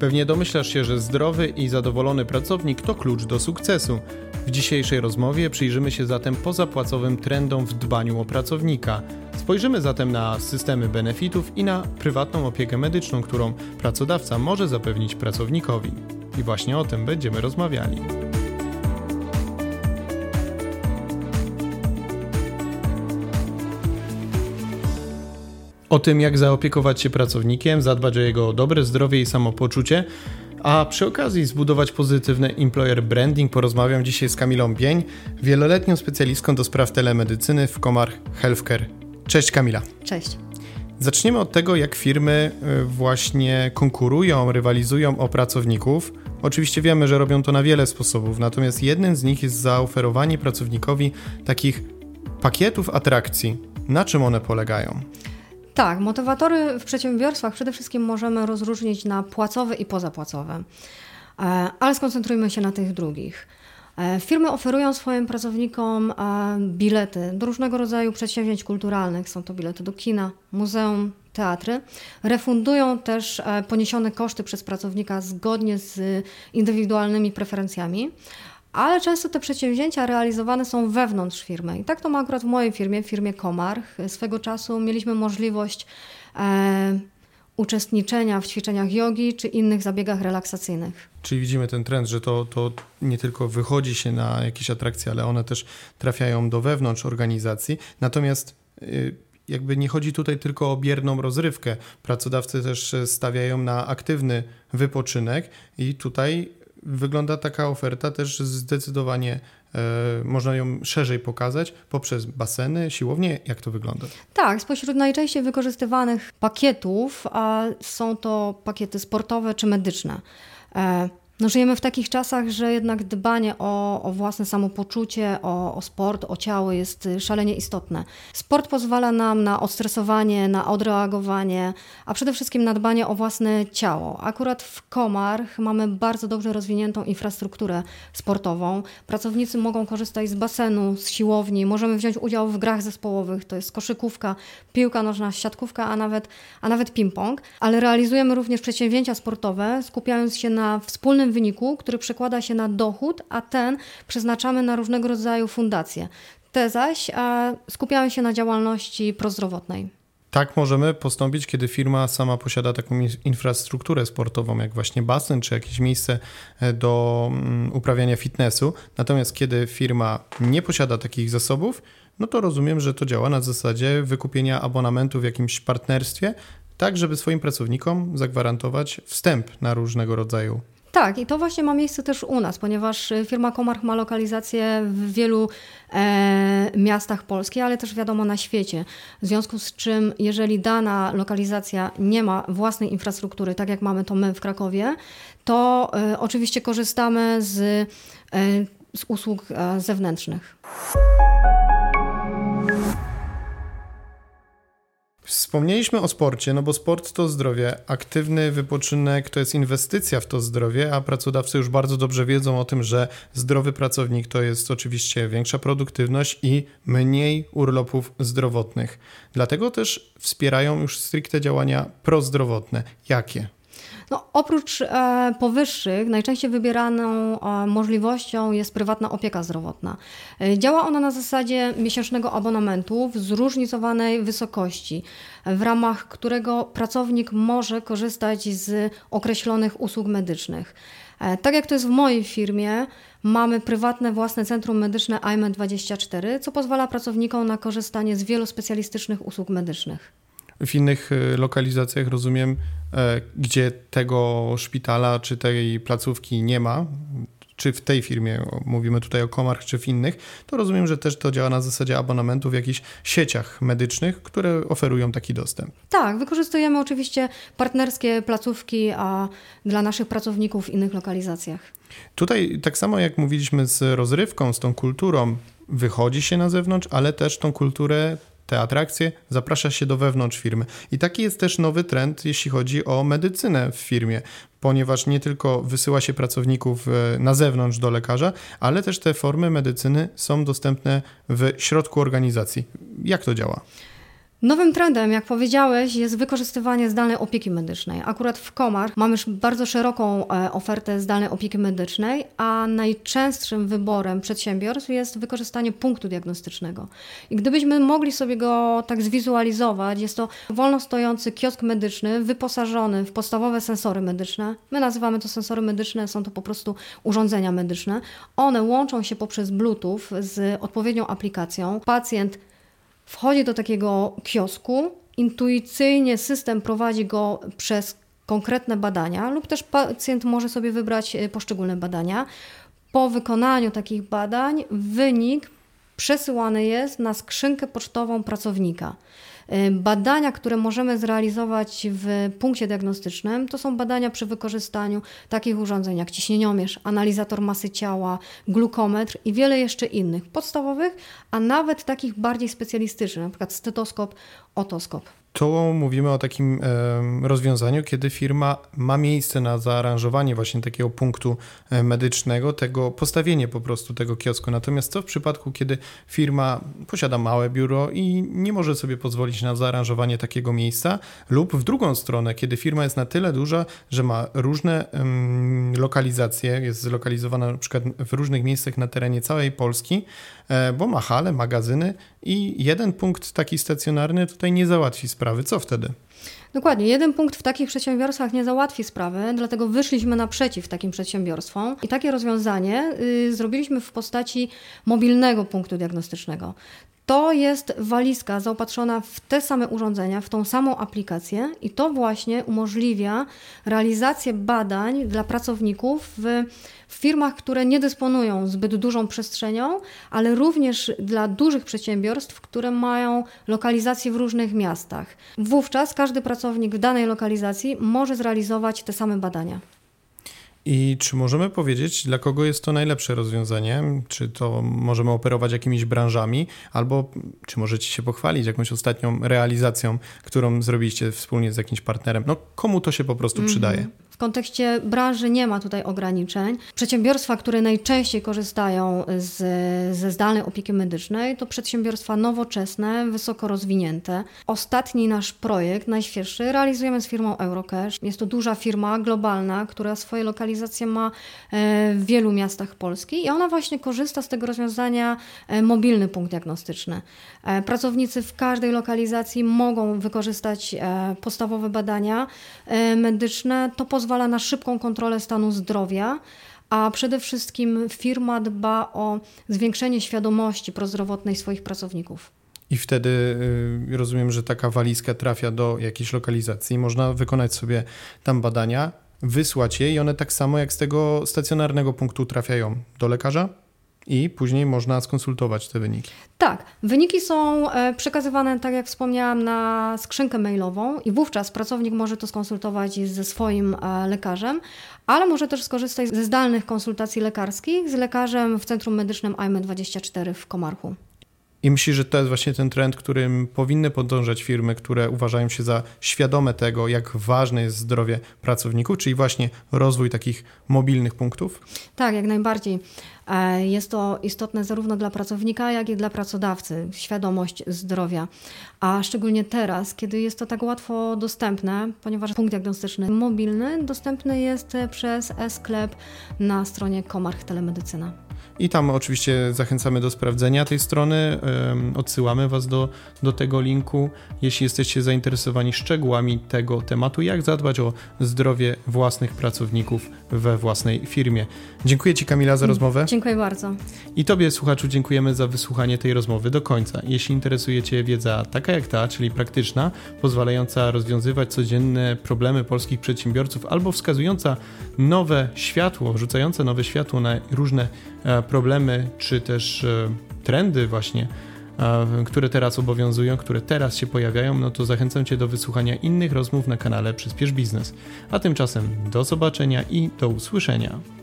Pewnie domyślasz się, że zdrowy i zadowolony pracownik to klucz do sukcesu. W dzisiejszej rozmowie przyjrzymy się zatem pozapłacowym trendom w dbaniu o pracownika. Spojrzymy zatem na systemy benefitów i na prywatną opiekę medyczną, którą pracodawca może zapewnić pracownikowi. I właśnie o tym będziemy rozmawiali. O tym, jak zaopiekować się pracownikiem, zadbać o jego dobre zdrowie i samopoczucie, a przy okazji zbudować pozytywny employer branding porozmawiam dzisiaj z Kamilą Bień, wieloletnią specjalistką do spraw telemedycyny w Komar Healthcare. Cześć Kamila. Cześć. Zaczniemy od tego, jak firmy y, właśnie konkurują, rywalizują o pracowników. Oczywiście wiemy, że robią to na wiele sposobów, natomiast jednym z nich jest zaoferowanie pracownikowi takich pakietów atrakcji. Na czym one polegają? Tak, motywatory w przedsiębiorstwach przede wszystkim możemy rozróżnić na płacowe i pozapłacowe, e, ale skoncentrujmy się na tych drugich. E, firmy oferują swoim pracownikom e, bilety do różnego rodzaju przedsięwzięć kulturalnych. Są to bilety do kina, muzeum, teatry. Refundują też poniesione koszty przez pracownika zgodnie z indywidualnymi preferencjami ale często te przedsięwzięcia realizowane są wewnątrz firmy. I tak to ma akurat w mojej firmie, w firmie Komarch. Swego czasu mieliśmy możliwość e, uczestniczenia w ćwiczeniach jogi czy innych zabiegach relaksacyjnych. Czyli widzimy ten trend, że to, to nie tylko wychodzi się na jakieś atrakcje, ale one też trafiają do wewnątrz organizacji. Natomiast y, jakby nie chodzi tutaj tylko o bierną rozrywkę. Pracodawcy też stawiają na aktywny wypoczynek i tutaj wygląda taka oferta też zdecydowanie e, można ją szerzej pokazać poprzez baseny, siłownie. Jak to wygląda? Tak, spośród najczęściej wykorzystywanych pakietów są to pakiety sportowe czy medyczne. No, żyjemy w takich czasach, że jednak dbanie o, o własne samopoczucie, o, o, sport, o ciało jest y, szalenie istotne. Sport pozwala nam na odstresowanie, na odreagowanie, a przede wszystkim na dbanie o własne ciało. Akurat w Komarch mamy bardzo dobrze rozwiniętą infrastrukturę sportową. Pracownicy mogą korzystać z basenu, z siłowni, możemy wziąć udział w grach zespołowych, to jest koszykówka, piłka nożna, siatkówka, a nawet, a nawet ping-pong, ale realizujemy również przedsięwzięcia sportowe, skupiając się na wspólnym wyniku, który przekłada się na dochód, a ten przeznaczamy na różnego rodzaju fundacje. Te zaś skupiają się na działalności prozdrowotnej. Tak możemy postąpić, kiedy firma sama posiada taką infrastrukturę sportową, jak właśnie basen czy jakieś miejsce e, do mm, uprawiania fitnessu. Natomiast kiedy firma nie posiada takich zasobów, no to rozumiem, że to działa na zasadzie wykupienia abonamentu w jakimś partnerstwie, tak żeby swoim pracownikom zagwarantować wstęp na różnego rodzaju tak, i to właśnie ma miejsce też u nas, ponieważ y, firma Komarch ma lokalizację w wielu e, miastach Polski, ale też wiadomo na świecie. W związku z czym, jeżeli dana lokalizacja nie ma własnej infrastruktury, tak jak mamy to my w Krakowie, to e, oczywiście korzystamy z, e, z usług e, zewnętrznych. Wspomnieliśmy o sporcie, no bo sport to zdrowie, aktywny wypoczynek to jest inwestycja w to zdrowie, a pracodawcy już bardzo dobrze wiedzą o tym, że zdrowy pracownik to jest oczywiście większa produktywność i mniej urlopów zdrowotnych. Dlatego też wspierają już stricte działania prozdrowotne. Jakie? No, oprócz e, powyższych, najczęściej wybieraną e, możliwością jest prywatna opieka zdrowotna. E, działa ona na zasadzie miesięcznego abonamentu w zróżnicowanej wysokości, w ramach którego pracownik może korzystać z określonych usług medycznych. E, tak jak to jest w mojej firmie, mamy prywatne własne centrum medyczne IME24, co pozwala pracownikom na korzystanie z wielu specjalistycznych usług medycznych. W innych e, lokalizacjach rozumiem, e, gdzie tego szpitala czy tej placówki nie ma, czy w tej firmie, mówimy tutaj o Komarch, czy w innych, to rozumiem, że też to działa na zasadzie abonamentu w jakichś sieciach medycznych, które oferują taki dostęp. Tak, wykorzystujemy oczywiście partnerskie placówki a dla naszych pracowników w innych lokalizacjach. Tutaj tak samo jak mówiliśmy z rozrywką, z tą kulturą, wychodzi się na zewnątrz, ale też tą kulturę te atrakcje zaprasza się do wewnątrz firmy. I taki jest też nowy trend, jeśli chodzi o medycynę w firmie, ponieważ nie tylko wysyła się pracowników e, na zewnątrz do lekarza, ale też te formy medycyny są dostępne w środku organizacji. Jak to działa? Nowym trendem, jak powiedziałeś, jest wykorzystywanie zdalnej opieki medycznej. Akurat w Komar mamy bardzo szeroką e, ofertę zdalnej opieki medycznej, a najczęstszym wyborem przedsiębiorstw jest wykorzystanie punktu diagnostycznego. I gdybyśmy mogli sobie go tak zwizualizować, jest to wolno stojący kiosk medyczny wyposażony w podstawowe sensory medyczne. My nazywamy to sensory medyczne, są to po prostu urządzenia medyczne. One łączą się poprzez Bluetooth z odpowiednią aplikacją. Pacjent wchodzi do takiego kiosku, intuicyjnie system prowadzi go przez konkretne badania, lub też pacjent może sobie wybrać e, poszczególne badania. Po wykonaniu takich badań wynik przesyłany jest na skrzynkę pocztową pracownika. Y, badania, które możemy zrealizować w punkcie diagnostycznym, to są badania przy wykorzystaniu takich urządzeń jak ciśnieniomierz, analizator masy ciała, glukometr i wiele jeszcze innych podstawowych, a nawet takich bardziej specjalistycznych, np. stetoskop, otoskop. To mówimy o takim rozwiązaniu, kiedy firma ma miejsce na zaaranżowanie właśnie takiego punktu e, medycznego, tego postawienie po prostu tego kiosku. Natomiast co w przypadku, kiedy firma posiada małe biuro i nie może sobie pozwolić na zaaranżowanie takiego miejsca, lub w drugą stronę, kiedy firma jest na tyle duża, że ma różne lokalizacje, jest zlokalizowana na przykład w różnych miejscach na terenie całej Polski, e, bo ma hale, magazyny i jeden punkt taki stacjonarny tutaj nie załatwi sprawy. Co wtedy? Dokładnie, jeden punkt w takich przedsiębiorstwach nie załatwi sprawy, dlatego wyszliśmy naprzeciw takim przedsiębiorstwom i takie rozwiązanie y, zrobiliśmy w postaci mobilnego punktu diagnostycznego. To jest walizka zaopatrzona w te same urządzenia, w tą samą aplikację, i to właśnie umożliwia realizację badań dla pracowników w, w, firmach, które nie dysponują zbyt dużą przestrzenią, ale również dla dużych przedsiębiorstw, które mają lokalizacje w różnych miastach. Wówczas każdy pracownik w danej lokalizacji może zrealizować te same badania. I czy możemy powiedzieć, dla kogo jest to najlepsze rozwiązanie? Czy to możemy operować jakimiś branżami, albo czy możecie się pochwalić jakąś ostatnią realizacją, którą zrobiliście wspólnie z jakimś partnerem? No, komu to się po prostu mm -hmm. przydaje? Kontekście branży nie ma tutaj ograniczeń. Przedsiębiorstwa, które najczęściej korzystają z, ze zdalnej opieki medycznej, to przedsiębiorstwa nowoczesne, wysoko rozwinięte. Ostatni nasz projekt, najświeższy, realizujemy z firmą Eurocash. Jest to duża firma globalna, która swoje lokalizacje ma e, w wielu miastach Polski i ona właśnie korzysta z tego rozwiązania e, mobilny punkt diagnostyczny. E, pracownicy w każdej lokalizacji mogą wykorzystać podstawowe badania medyczne. To pozwala pozwala na szybką kontrolę stanu zdrowia, a przede wszystkim firma dba o zwiększenie świadomości prozdrowotnej swoich pracowników. I wtedy y, rozumiem, że taka walizka trafia do jakiejś lokalizacji, można wykonać sobie tam badania, wysłać je i one tak samo jak z tego stacjonarnego punktu trafiają do lekarza? I później można skonsultować te wyniki. Tak, wyniki są e, przekazywane, tak jak wspomniałam, na skrzynkę mailową i wówczas pracownik może to skonsultować ze swoim e, lekarzem, ale może też skorzystać ze zdalnych konsultacji lekarskich z lekarzem w Centrum Medycznym AIME24 w Komarchu. I myślę, że to jest właśnie ten trend, którym powinny podążać firmy, które uważają się za świadome tego, jak ważne jest zdrowie pracowników, czyli właśnie rozwój takich mobilnych punktów? Tak, jak najbardziej. E, jest to istotne zarówno dla pracownika, jak i dla pracodawcy, świadomość zdrowia. A szczególnie teraz, kiedy jest to tak łatwo dostępne, ponieważ punkt diagnostyczny mobilny dostępny jest przez e-sklep na stronie Komarch Telemedycyna. I tam oczywiście zachęcamy do sprawdzenia tej strony. Odsyłamy Was do, do tego linku, jeśli jesteście zainteresowani szczegółami tego tematu, jak zadbać o zdrowie własnych pracowników we własnej firmie. Dziękuję Ci, Kamila, za rozmowę. Dziękuję bardzo. I Tobie, słuchaczu, dziękujemy za wysłuchanie tej rozmowy do końca. Jeśli interesuje Cię wiedza taka jak ta, czyli praktyczna, pozwalająca rozwiązywać codzienne problemy polskich przedsiębiorców albo wskazująca nowe światło, rzucające nowe światło na różne problemy czy też e, trendy właśnie, e, które teraz obowiązują, które teraz się pojawiają, no to zachęcam Cię do wysłuchania innych rozmów na kanale Przyspiesz Biznes. A tymczasem do zobaczenia i do usłyszenia.